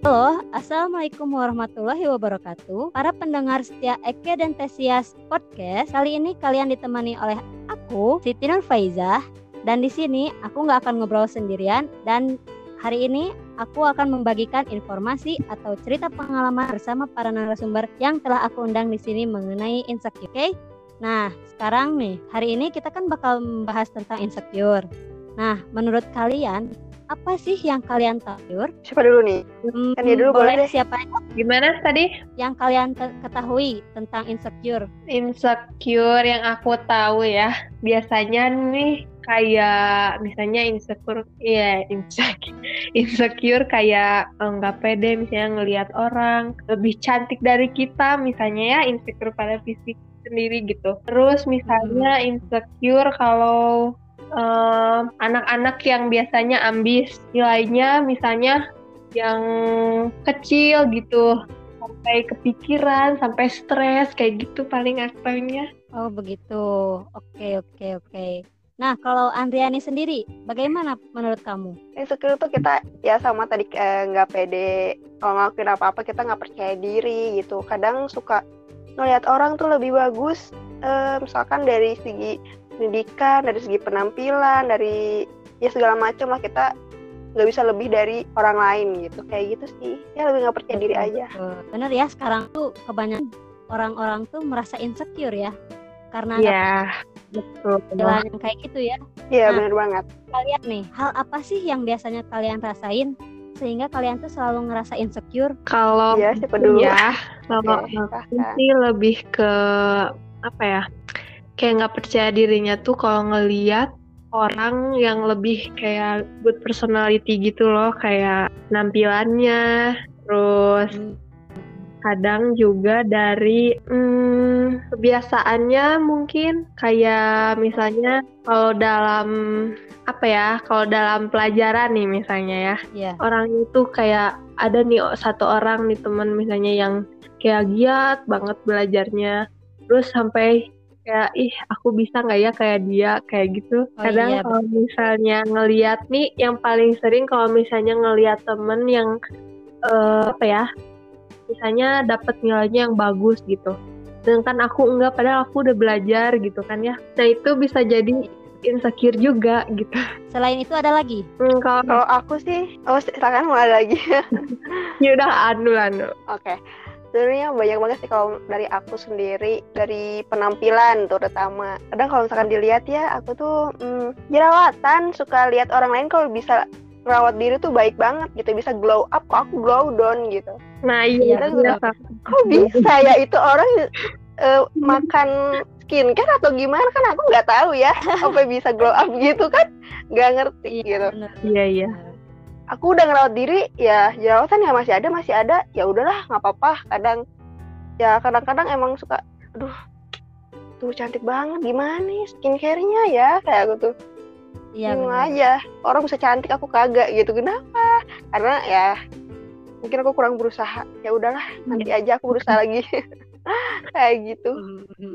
Halo, Assalamualaikum warahmatullahi wabarakatuh. Para pendengar setia Eke dan Tesias Podcast, kali ini kalian ditemani oleh aku, Siti Nur Faizah. Dan di sini aku nggak akan ngobrol sendirian dan hari ini aku akan membagikan informasi atau cerita pengalaman bersama para narasumber yang telah aku undang di sini mengenai insecure. Oke? Okay? Nah, sekarang nih, hari ini kita kan bakal membahas tentang insecure. Nah, menurut kalian, apa sih yang kalian tahu? Siapa dulu nih? Hmm, kan dia dulu boleh, boleh siapa? Gimana tadi? Yang kalian ketahui tentang insecure? Insecure yang aku tahu ya, biasanya nih kayak misalnya insecure, iya insecure, insecure kayak enggak eh, pede misalnya ngelihat orang lebih cantik dari kita misalnya ya insecure pada fisik sendiri gitu. Terus misalnya hmm. insecure kalau anak-anak uh, yang biasanya ambis nilainya misalnya yang kecil gitu sampai kepikiran sampai stres kayak gitu paling aktanya oh begitu. Oke oke oke. Nah kalau Andriani sendiri bagaimana menurut kamu? Insecure tuh kita ya sama tadi eh, nggak eh, pede. Kalau ngelakuin apa-apa kita nggak percaya diri gitu. Kadang suka ngelihat orang tuh lebih bagus eh, misalkan dari segi pendidikan dari segi penampilan dari ya segala macam lah kita nggak bisa lebih dari orang lain gitu. Kayak gitu sih. Ya lebih nggak percaya diri aja. Bener ya sekarang tuh kebanyakan orang-orang tuh merasa insecure ya. Karena ya betul. yang kayak gitu ya. Iya nah, benar banget. kalian nih hal apa sih yang biasanya kalian rasain sehingga kalian tuh selalu ngerasa insecure? Kalau ya siapa dulu? ya kalau sih lebih ke apa ya kayak nggak percaya dirinya tuh kalau ngeliat orang yang lebih kayak good personality gitu loh kayak nampilannya. Terus kadang juga dari hmm, kebiasaannya mungkin kayak misalnya kalau dalam apa ya kalau dalam pelajaran nih misalnya ya. Yeah. orang itu kayak ada nih satu orang nih teman misalnya yang kayak giat banget belajarnya. Terus sampai kayak ih aku bisa nggak ya kayak dia kayak gitu oh, kadang iya, kalau misalnya ngeliat nih yang paling sering kalau misalnya ngeliat temen yang uh, apa ya misalnya dapat nilainya yang bagus gitu sedangkan aku enggak padahal aku udah belajar gitu kan ya nah itu bisa jadi insecure juga gitu. Selain itu ada lagi? Hmm, kalau kalau aku sih, oh silakan mulai lagi. ya udah anu anu. Oke. Okay sebenarnya banyak banget sih kalau dari aku sendiri dari penampilan terutama. Kadang kalau misalkan dilihat ya aku tuh hmm, jerawatan suka lihat orang lain kalau bisa merawat diri tuh baik banget gitu bisa glow up kok aku glow down gitu. Nah iya, iya. kok bisa ya itu orang uh, makan skincare atau gimana? Kan aku nggak tahu ya sampai bisa glow up gitu kan? Nggak ngerti iya, gitu. iya iya aku udah ngerawat diri ya jerawatan ya masih ada masih ada. Ya udahlah nggak apa-apa. Kadang ya kadang-kadang emang suka aduh tuh cantik banget gimana nih skincare-nya ya? Kayak aku tuh. Iya aja. Orang bisa cantik aku kagak gitu. Kenapa? Karena ya mungkin aku kurang berusaha. Ya udahlah nanti aja aku berusaha lagi kayak gitu.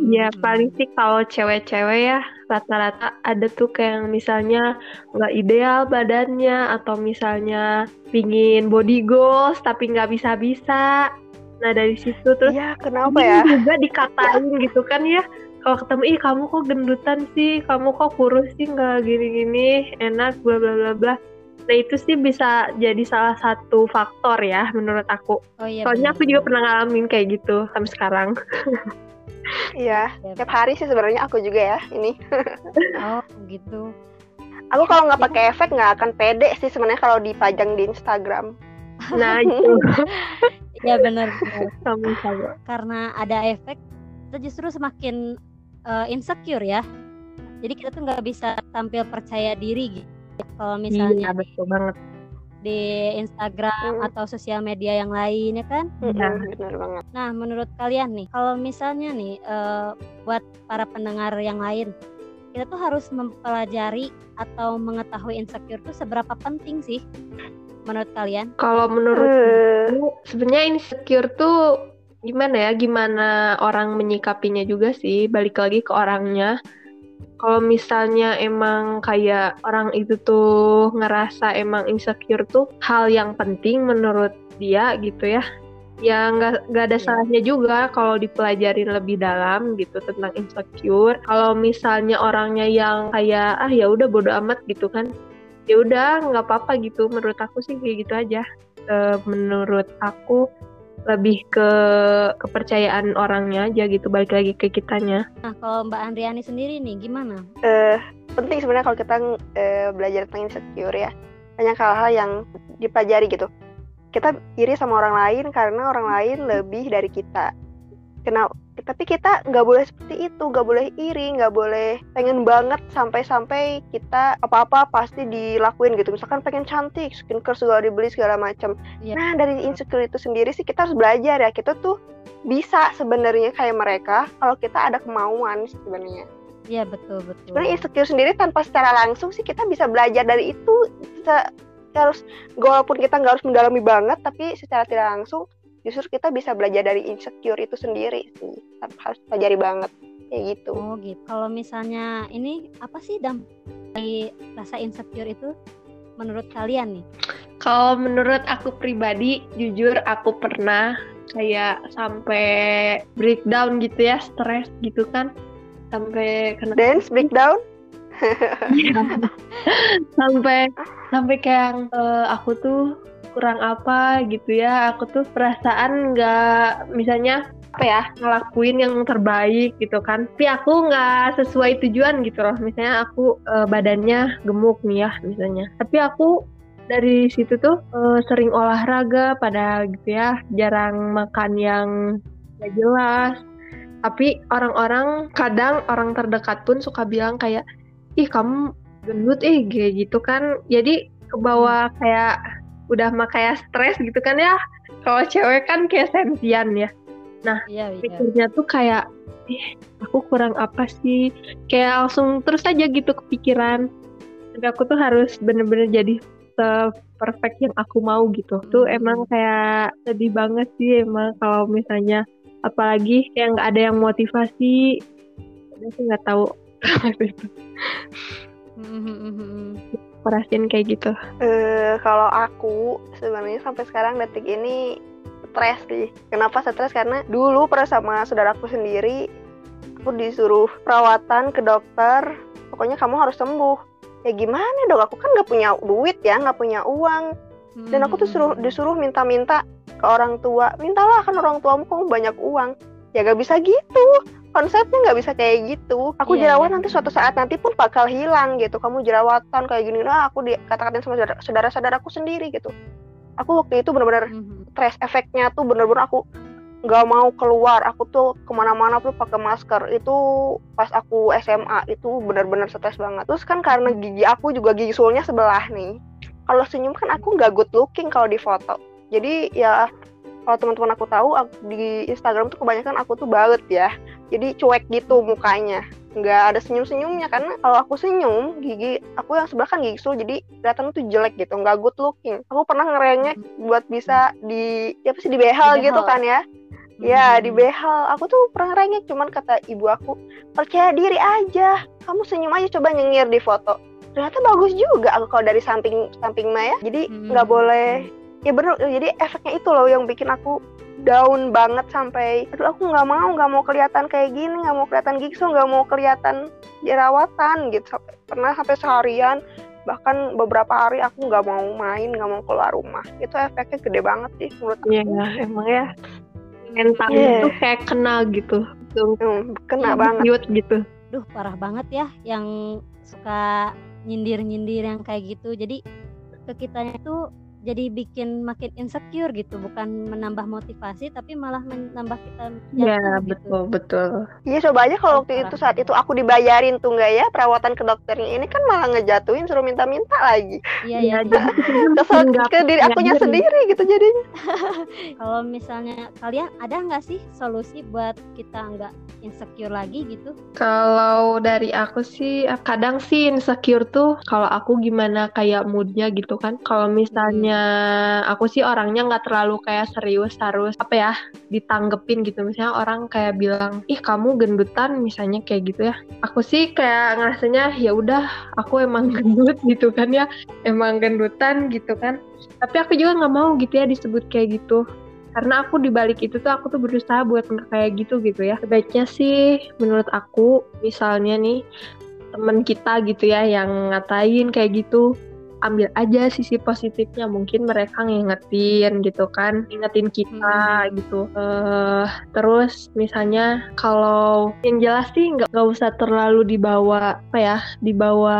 Ya paling sih kalau cewek-cewek ya rata-rata ada tuh kayak misalnya nggak ideal badannya atau misalnya pingin body goals tapi nggak bisa-bisa. Nah dari situ terus ya kenapa ya? juga dikatain gitu kan ya. Kalau ketemu ih kamu kok gendutan sih? Kamu kok kurus sih? Nggak gini-gini enak bla bla bla bla Nah itu sih bisa jadi salah satu faktor ya menurut aku. Oh, iya, Soalnya bener. aku juga pernah ngalamin kayak gitu sampai sekarang. Iya, tiap hari sih sebenarnya aku juga ya ini. oh gitu. Aku kalau nggak pakai efek nggak akan pede sih sebenarnya kalau dipajang di Instagram. Nah itu. Iya benar. Karena ada efek, kita justru semakin uh, insecure ya. Jadi kita tuh nggak bisa tampil percaya diri gitu kalau misalnya iya, betul banget di Instagram hmm. atau sosial media yang lain ya kan? Iya, benar banget. Nah, menurut kalian nih, kalau misalnya nih uh, buat para pendengar yang lain, kita tuh harus mempelajari atau mengetahui insecure tuh seberapa penting sih menurut kalian? Kalau menurut hmm. sebenarnya insecure tuh gimana ya? Gimana orang menyikapinya juga sih, balik lagi ke orangnya kalau misalnya emang kayak orang itu tuh ngerasa emang insecure tuh hal yang penting menurut dia gitu ya. Ya nggak nggak ada Iya. salahnya juga kalau dipelajarin lebih dalam gitu tentang insecure. Kalau misalnya orangnya yang kayak ah ya udah bodo amat gitu kan. Ya udah nggak apa-apa gitu. Menurut aku sih kayak gitu aja. Eh, menurut aku lebih ke kepercayaan orangnya aja gitu balik lagi ke kitanya. Nah, kalau Mbak Andriani sendiri nih gimana? eh penting sebenarnya kalau kita eh, belajar tentang insecure ya. Banyak hal-hal yang dipelajari gitu. Kita iri sama orang lain karena orang lain lebih dari kita. Kenapa tapi kita nggak boleh seperti itu nggak boleh iri nggak boleh pengen banget sampai-sampai kita apa-apa pasti dilakuin gitu. Misalkan pengen cantik skincare segala dibeli segala macam. Iya. nah dari insecure itu sendiri sih kita harus belajar ya. Kita tuh bisa sebenarnya kayak mereka kalau kita ada kemauan sebenarnya. Iya betul betul. sebenarnya insecure sendiri tanpa secara langsung sih kita bisa belajar dari itu. Kita kita harus walaupun kita nggak harus mendalami banget tapi secara tidak langsung justru kita bisa belajar dari insecure itu sendiri sih. Tapi harus pelajari banget. Kayak gitu. Oh gitu. Kalau misalnya ini apa sih dampak dari rasa insecure itu menurut kalian nih? Kalau menurut aku pribadi, jujur aku pernah kayak sampai breakdown gitu ya, stres gitu kan, sampai kena dance breakdown? Sampai sampai kayak eh, aku tuh kurang apa gitu ya, aku tuh perasaan nggak misalnya apa ya ngelakuin yang terbaik gitu kan, tapi aku nggak sesuai tujuan gitu loh, misalnya aku eh, badannya gemuk nih ya misalnya, tapi aku dari situ tuh eh, sering olahraga pada gitu ya. Jarang makan yang gak jelas. Tapi orang-orang kadang orang terdekat pun suka bilang kayak ih kamu gendut eh kayak gitu kan. Jadi ke bawah kayak udah mah kayak stres gitu kan ya. Kalau cewek kan kayak sentian ya. Iya iya. pikirnya tuh kayak ih aku kurang apa sih? Kayak langsung terus aja gitu kepikiran. Tapi aku tuh harus bener-bener jadi perfect yang aku mau gitu. Tuh Hmm. emang kayak sedih banget sih emang kalau misalnya apalagi kayak nggak ada yang motivasi. Aku nggak tahu itu Hmm, aku rasain kayak gitu Eh, kalau aku sebenarnya sampai sekarang detik ini stres sih. Kenapa stres? Karena dulu pernah sama saudaraku sendiri, aku disuruh perawatan ke dokter. Pokoknya kamu harus sembuh. Ya gimana dong? Aku kan nggak punya duit ya, nggak punya uang. Dan aku tuh suruh disuruh minta-minta ke orang tua. Mintalah kan orang tuamu kamu banyak uang. Ya gak bisa gitu. Konsepnya nggak bisa kayak gitu. Aku Iya, jerawat iya. nanti suatu saat nanti pun bakal hilang gitu. Kamu jerawatan kayak gini. Nah, aku dikatakan sama saudara- saudara-saudaraku sendiri gitu. Aku waktu itu benar-benar Hmm, stres efeknya tuh bener-bener aku nggak mau keluar aku tuh ke mana-mana tuh pakai masker itu pas aku SMA itu bener-bener stres banget terus kan karena gigi aku juga gigi sulnya sebelah nih kalau senyum kan aku nggak good looking kalau di foto jadi ya kalau teman-teman aku tahu aku- di Instagram tuh kebanyakan aku tuh balet ya. Jadi cuek gitu mukanya. Nggak ada senyum-senyumnya karena kalau aku senyum gigi aku yang sebelah kan gigi sul jadi kelihatan tuh jelek gitu nggak good looking. Aku pernah ngerengek buat bisa di ya apa sih di behel gitu kan ya. Ya di behel. Aku tuh pernah ngerengek cuman kata ibu aku percaya diri aja kamu senyum aja coba nyengir di foto. Ternyata bagus juga aku kalau dari samping samping Maya jadi Hmm. nggak boleh ya bener jadi efeknya itu loh yang bikin aku down banget sampai aduh aku nggak mau nggak mau kelihatan kayak gini nggak mau kelihatan gigsul nggak mau kelihatan jerawatan gitu. Sampai pernah sampai seharian bahkan beberapa hari aku nggak mau main nggak mau keluar rumah. Itu efeknya gede banget sih menurut aku. Iya emang ya. Mentalnya Iya. tuh kayak kena gitu. Hmm, kena banget. ciut gitu. Duh parah banget ya yang suka nyindir-nyindir yang kayak gitu. Jadi ke kitanya tuh jadi bikin makin insecure gitu, bukan menambah motivasi tapi malah menambah kita Iya jatuh gitu. betul betul Iya coba aja kalau waktu itu saat itu aku dibayarin tuh nggak ya perawatan ke dokternya ini kan malah ngejatuhin suruh minta-minta lagi Iya Iya, ya. kesel ke diri akunya diri. sendiri gitu jadinya Kalau misalnya kalian ada nggak sih solusi buat kita nggak insecure lagi gitu? Kalau dari aku sih kadang sih insecure tuh kalau aku gimana kayak moodnya gitu kan. Kalau misalnya aku sih orangnya nggak terlalu kayak serius harus apa ya ditanggepin gitu. Misalnya orang kayak bilang ih kamu gendutan misalnya kayak gitu ya. Aku sih kayak ngerasanya ya udah aku emang gendut gitu kan ya. Emang gendutan gitu kan. Tapi aku juga nggak mau gitu ya disebut kayak gitu karena aku di balik itu tuh aku tuh berusaha buat nggak kayak gitu gitu ya sebaiknya sih menurut aku misalnya nih temen kita gitu ya yang ngatain kayak gitu ambil aja sisi positifnya mungkin mereka ngingetin gitu kan ingetin kita hmm. gitu uh, terus misalnya kalau yang jelas sih nggak nggak usah terlalu dibawa apa ya dibawa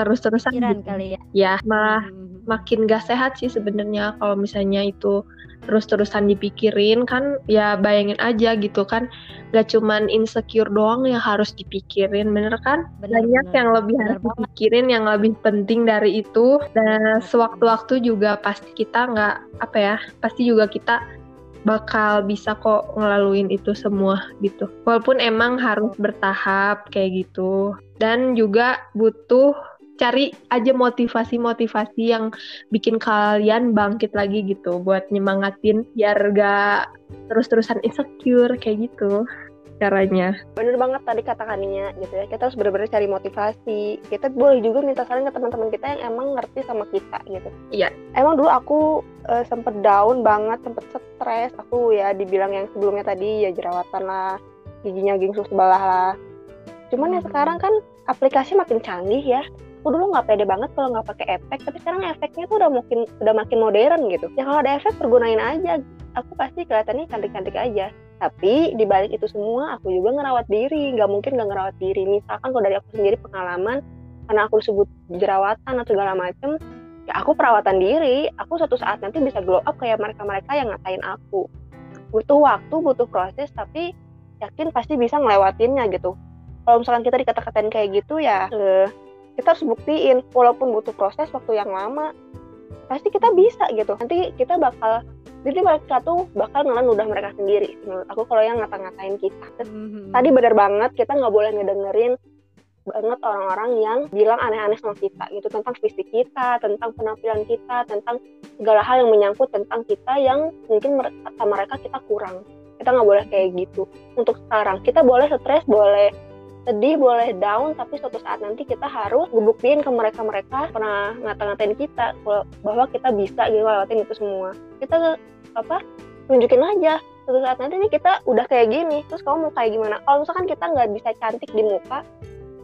terus-terusan gitu. kali ya ya malah hmm. makin gak sehat sih sebenarnya kalau misalnya itu terus-terusan dipikirin kan ya bayangin aja gitu kan. Gak cuman insecure doang yang harus dipikirin bener kan? Bener, banyak bener. yang lebih bener harus banget. dipikirin yang lebih penting dari itu. Dan sewaktu-waktu juga pasti kita nggak apa ya pasti juga kita bakal bisa kok ngelaluin itu semua gitu. Walaupun emang harus bertahap kayak gitu. Dan juga butuh cari aja motivasi-motivasi yang bikin kalian bangkit lagi gitu buat nyemangatin biar gak terus-terusan insecure kayak gitu caranya. Bener banget tadi katakannya gitu ya. Kita harus bener-bener cari motivasi. Kita boleh juga minta saran ke teman-teman kita yang emang ngerti sama kita gitu. Iya. Emang dulu aku uh, sempet down banget, sempet stres. Aku ya dibilang yang sebelumnya tadi ya jerawatan lah, giginya gingsung sebelah lah. Cuman ya sekarang kan aplikasi makin canggih ya aku dulu nggak pede banget kalau nggak pakai efek tapi sekarang efeknya tuh udah makin udah makin modern gitu. Ya kalau ada efek pergunain aja. Aku pasti kelihatannya cantik-cantik aja. Tapi di balik itu semua aku juga ngerawat diri. Nggak mungkin nggak ngerawat diri. Misalkan kalau dari aku sendiri pengalaman karena aku disebut jerawatan atau segala macem ya aku perawatan diri. Aku suatu saat nanti bisa glow up kayak mereka-mereka yang ngatain aku. Butuh waktu butuh proses tapi yakin pasti bisa ngelewatinnya gitu. Kalau misalkan kita dikata-katain kayak gitu ya eh, kita harus buktiin walaupun butuh proses waktu yang lama pasti kita bisa gitu. Nanti kita bakal jadi mereka tuh bakal ngelan udah mereka sendiri menurut aku kalau yang ngata-ngatain kita. Mm-hmm. tadi benar banget kita nggak boleh ngedengerin banget orang-orang yang bilang aneh-aneh sama kita gitu. Tentang fisik kita tentang penampilan kita tentang segala hal yang menyangkut tentang kita yang mungkin kata mereka kita kurang. Kita nggak boleh kayak gitu. Untuk sekarang kita boleh stres boleh sedih boleh down tapi suatu saat nanti kita harus ngebuktiin ke mereka-mereka pernah ngata-ngatain kita bahwa kita bisa gitu lewatin itu semua. Kita apa tunjukin aja suatu saat nanti nih kita udah kayak gini terus kamu mau kayak gimana? Kalau misalkan kita nggak bisa cantik di muka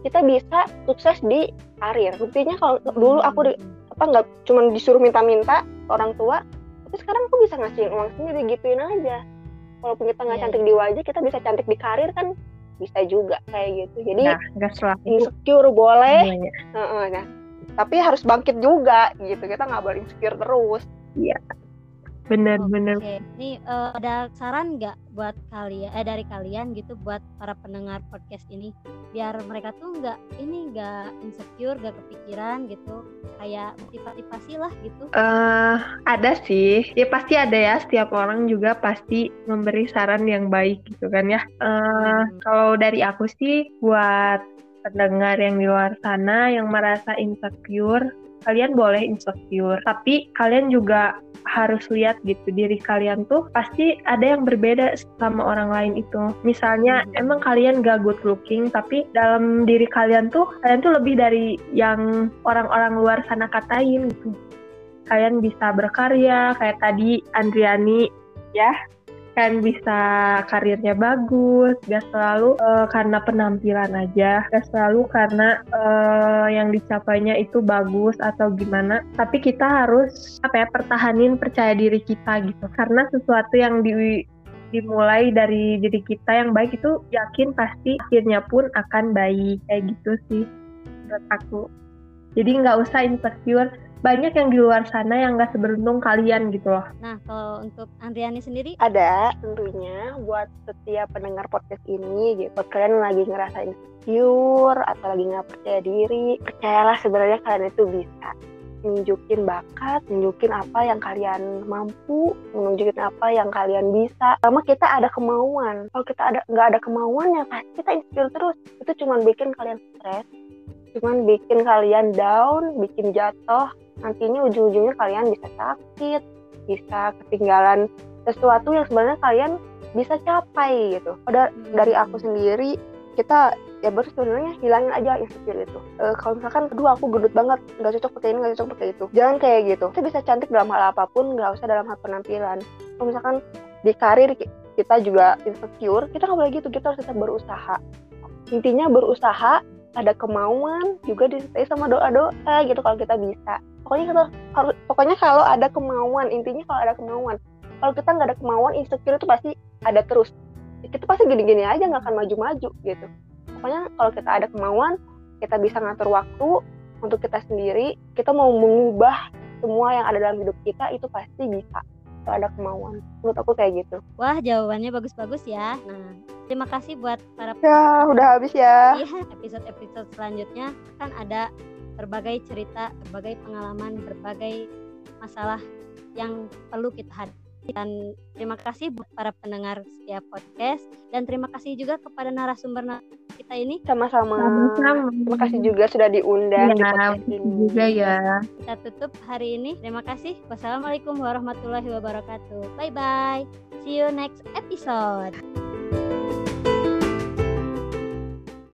kita bisa sukses di karir. Buktinya kalau dulu aku di, apa nggak cuma disuruh minta-minta orang tua tapi sekarang aku bisa ngasih uang sendiri gituin aja. Walaupun kita nggak yeah. cantik di wajah kita bisa cantik di karir kan bisa juga kayak gitu. Jadi nah, selalu insecure boleh. Nah, nah tapi harus bangkit juga gitu. Kita nggak boleh insecure terus. Iya benar-benar. Oke, nih uh, ada saran nggak buat kalian, eh dari kalian gitu buat para pendengar podcast ini, biar mereka tuh nggak ini nggak insecure, nggak kepikiran gitu, kayak motivasi lah gitu? Uh, ada sih, ya pasti ada ya. Setiap orang juga pasti memberi saran yang baik gitu kan ya. Uh, hmm. Kalau dari aku sih buat pendengar yang di luar sana yang merasa insecure kalian boleh insecure tapi kalian juga harus lihat gitu diri kalian tuh pasti ada yang berbeda sama orang lain itu. Misalnya hmm. emang kalian gak good looking tapi dalam diri kalian tuh kalian tuh lebih dari yang orang-orang luar sana katain gitu. Kalian bisa berkarya kayak tadi Andriani ya kan bisa karirnya bagus, gak selalu uh, karena penampilan aja, gak selalu karena uh, yang dicapainya itu bagus atau gimana. Tapi kita harus apa ya pertahanin percaya diri kita gitu, karena sesuatu yang di dimulai dari diri kita yang baik itu yakin pasti akhirnya pun akan baik kayak gitu sih menurut aku. Jadi nggak usah insecure banyak yang di luar sana yang gak seberuntung kalian gitu loh. Nah, kalau untuk Andriani sendiri? Ada tentunya buat setiap pendengar podcast ini gitu. Buat kalian lagi ngerasain insecure atau lagi nggak percaya diri, percayalah sebenarnya kalian itu bisa nunjukin bakat, nunjukin apa yang kalian mampu, nunjukin apa yang kalian bisa. Sama kita ada kemauan. Kalau kita ada nggak ada kemauan ya pasti kita insecure terus. Itu cuma bikin kalian stres, cuman bikin kalian down, bikin jatuh, nantinya ujung-ujungnya kalian bisa sakit bisa ketinggalan sesuatu yang sebenarnya kalian bisa capai gitu. Udah dari aku sendiri kita ya baru sebenarnya hilangin aja insecure itu. E, kalau misalkan aduh aku gendut banget nggak cocok pakai ini nggak cocok pakai itu. Jangan kayak gitu. Kita bisa cantik dalam hal apa pun nggak usah dalam hal penampilan. Kalau misalkan di karir kita juga insecure kita nggak boleh gitu. Kita harus tetap berusaha. Intinya berusaha ada kemauan juga disertai sama doa-doa gitu kalau kita bisa pokoknya kita harus pokoknya kalau ada kemauan intinya kalau ada kemauan. Kalau kita nggak ada kemauan insecure itu pasti ada terus. Kita pasti gini-gini aja nggak akan maju-maju gitu. Pokoknya kalau kita ada kemauan kita bisa ngatur waktu untuk kita sendiri kita mau mengubah semua yang ada dalam hidup kita itu pasti bisa. Kalau ada kemauan. Menurut aku kayak gitu. Wah jawabannya bagus-bagus ya. Nah terima kasih buat para ya udah habis ya. Iya episode episode selanjutnya. Kan ada berbagai cerita berbagai pengalaman berbagai masalah yang perlu kita hadapi dan terima kasih buat para pendengar setiap podcast dan terima kasih juga kepada narasumber kita ini. Sama-sama. Terima kasih juga sudah diundang ya, di podcast ini. juga ya. Kita tutup hari ini. Terima kasih. Wassalamualaikum warahmatullahi wabarakatuh. Bye bye. See you next episode.